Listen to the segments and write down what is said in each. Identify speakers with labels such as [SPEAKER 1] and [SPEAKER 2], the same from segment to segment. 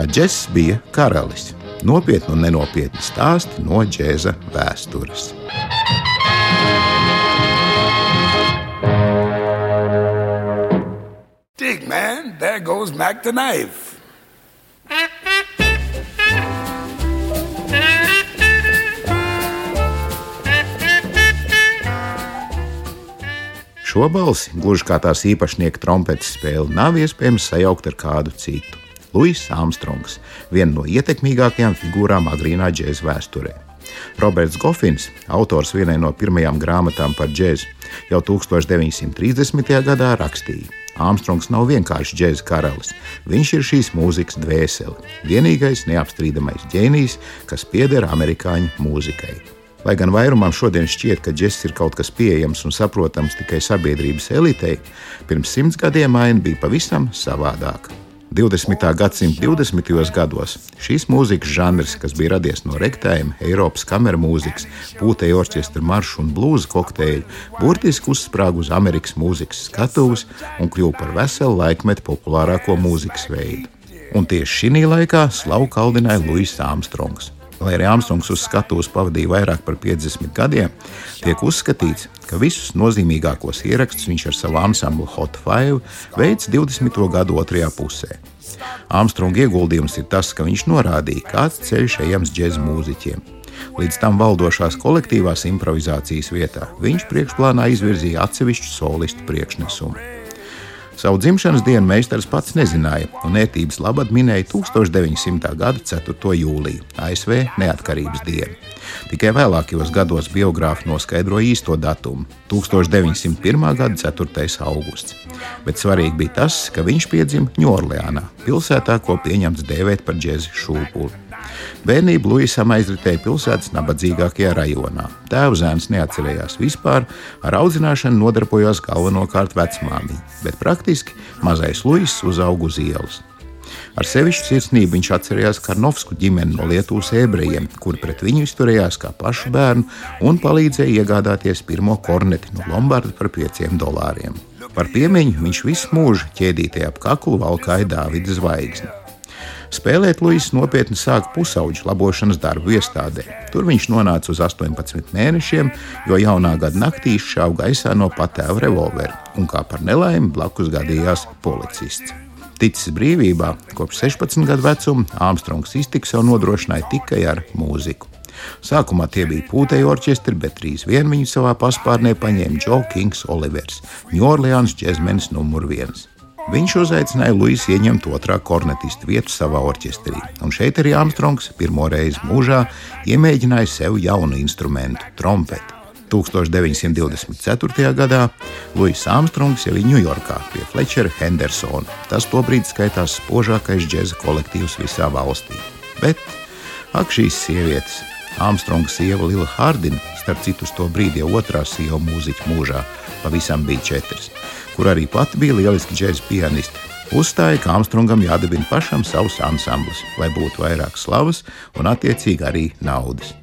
[SPEAKER 1] Kā džeks bija karalis, nopietni un nenopietni stāsti no džēza vēstures.
[SPEAKER 2] Dig, man, there goes Mac the knife.
[SPEAKER 1] Šo balsi, gluži kā tās īpašnieka trompetes spēle, nav iespējams sajaukt ar kādu citu. Luis Armstrongs, viena no ietekmīgākajām figūrām agrīnā džēza vēsturē. Roberts Gofins, autors vienai no pirmajām grāmatām par džēzu, jau 1930. gadā rakstīja: Armstrongs nav vienkārši džēza karalis. Viņš ir šīs mūzikas dvēsele, vienīgais neapstrīdamais ģēnijs, kas pieder amerikāņu mūzikai. Lai gan vairumam šodien šķiet, ka džeks ir kaut kas pieejams un saprotams tikai sabiedrības elitei, pirms simts gadiem aina bija pavisam savādāka. 20. gadsimta 20. gados šīs mūzikas žanrs, kas bija radies no rektējiem, Eiropas kameras mūzikas, pūtēju orķestra maršu un blūza kokteļu, burtiski uzsprāga uz Amerikas mūzikas skatuves un kļuva par veselu laikmetu populārāko mūzikas veidu. Un tieši šī laikā slavu kaldināja Luis Armstrongs. Lai arī Armstrongs uz skatuves pavadīja vairāk par 50 gadiem, tiek uzskatīts, ka visus nozīmīgākos ierakstus viņš ar savu ansamblu Hot Five veids 20. gadu otrajā pusē. Armstronga ieguldījums ir tas, ka viņš norādīja, kāds ceļš ejams džēza mūziķiem. Līdz tam valdošās kolektīvās improvizācijas vietā viņš priekšplānā izvirzīja atsevišķu solistu priekšnesumu. Savu dzimšanas dienu meistars pats nezināja, un ētības labad minēja 1900. gada 4. jūliju, ASV neatkarības dienu. Tikai vēlākajos gados biogrāfi noskaidroja īsto datumu - 1901. gada 4. augusts. Bet svarīgi bija tas, ka viņš piedzima Ņūorleānā, pilsētā, ko pieņemts dēvēt par džēzi šūpuli. Bērnību Luisam aizritēja pilsētas nabadzīgākajā rajonā. Tēvzēns neatcerējās vispār, ar audzināšanu nodarbojās galvenokārt vecmāmiņa, bet praktiski mazais Luis uzauga uz ielas. Ar sevišķu sirsnību viņš atcerējās Karnovsku ģimeni no Lietuvas ebrejiem, kuri pret viņu izturējās kā pašu bērnu un palīdzēja iegādāties pirmo korneti no Lombarda par pieciem dolāriem. Par piemiņu viņš visu mūžu ķēdītajā ap kaklu valkāja Dāvida zvaigzni. Spēlēt Luis nopietni sāka pusauģu labošanas darbu iestādē. Tur viņš nonāca uz 18 mēnešiem, jo jaunā gada naktī šāva gaisā no patēva revolvera, un kā par nelaimi blakus gadījās policists. Ticis brīvībā, kopš 16 gadu vecuma Armstrongs iztiku sev nodrošināja tikai ar mūziku. Sākumā tie bija pūtēji orķestri, bet drīz vien viņu savā paspārnē paņēma Joe Kings Olivers, Ņūorleāns džekmenis numur viens. Viņš uzaicināja Luisu ieņemt otrā kornetista vietu savā orķestrī, un šeit arī Armstrongs pirmo reizi mūžā iemēģināja sev jaunu instrumentu - trompeti. 1924. gadā Luis Armstrongs jau ir Ņujorkā pie Flečera Hendersona. Tas tobrīd skaitās spožākais džēza kolektīvs visā valstī. Bet, ak, šīs sievietes! Armstronga sieva Lila Hārdina, starp citu, to brīdi jau otrā sieva mūziķa mūžā, pavisam bija četras kur arī pati bija lieliski džēzus pianisti. Uzstāja, ka Armstrongam jādibina pašam savs ansamblis, lai būtu vairāk slavas un, attiecīgi, arī naudas.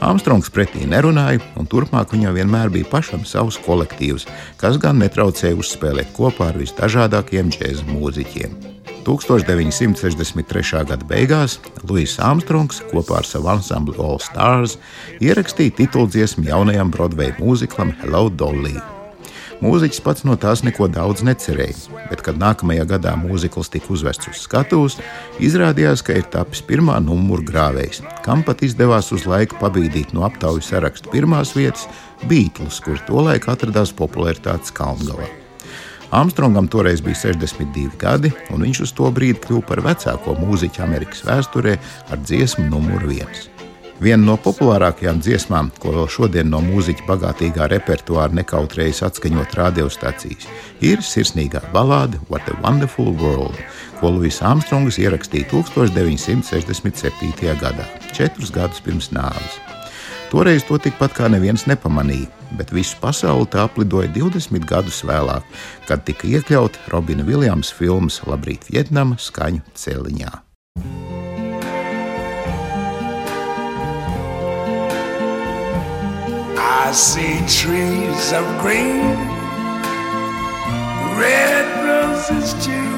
[SPEAKER 1] Armstrongs pretī nerunāja, un turpmāk viņam vienmēr bija pašam savs kolektīvs, kas gan netraucēja uzspēlēt kopā ar visdažādākajiem džēza mūziķiem. 1963. gada beigās Luis Armstrongs kopā ar savu ansambli All Stars ierakstīja tituldziesmu jaunajam Broadway mūziklam Hello Dolly. Mūziķis pats no tās neko daudz necerēja, bet, kad nākamajā gadā mūzikls tika uzvests uz skatuves, izrādījās, ka ir tapis pirmā numura grāvējs, kam pat izdevās uz laiku pabīdīt no aptauju sarakstu pirmās vietas Beatles, kur tolaik atradās popularitātes kalngalā. Armstrongam toreiz bija 62 gadi, un viņš uz to brīdi kļuva par vecāko mūziķu Amerikas vēsturē ar dziesmu numuru viens. Viena no populārākajām dziesmām, ko vēl šodien no mūziķa bagātīgā repertuāra nekautrējas atskaņot radiostacijas, ir sirsnīgā balāde What a Wonderful World, ko Luis Armstrongs ierakstīja 1967. gadā, četrus gadus pirms nāves. Toreiz to tikpat kā neviens nepamanīja, bet visu pasauli tā aplidoja 20 gadus vēlāk, kad tika iekļauta Robina Viljams filmas Labrīt, Vietnama skaņu celiņā.
[SPEAKER 2] I see trees of green, red roses too.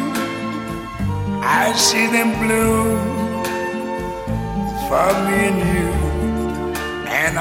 [SPEAKER 2] I see them bloom for me and you,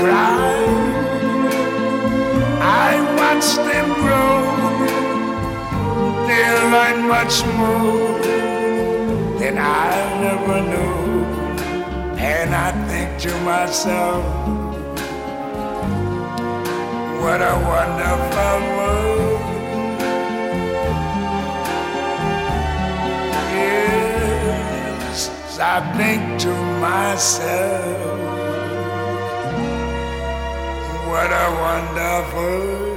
[SPEAKER 2] cry. I watch them grow they'll learn much more than I never knew. And I think to myself, what a wonderful world. Yes, I think to myself, what a wonderful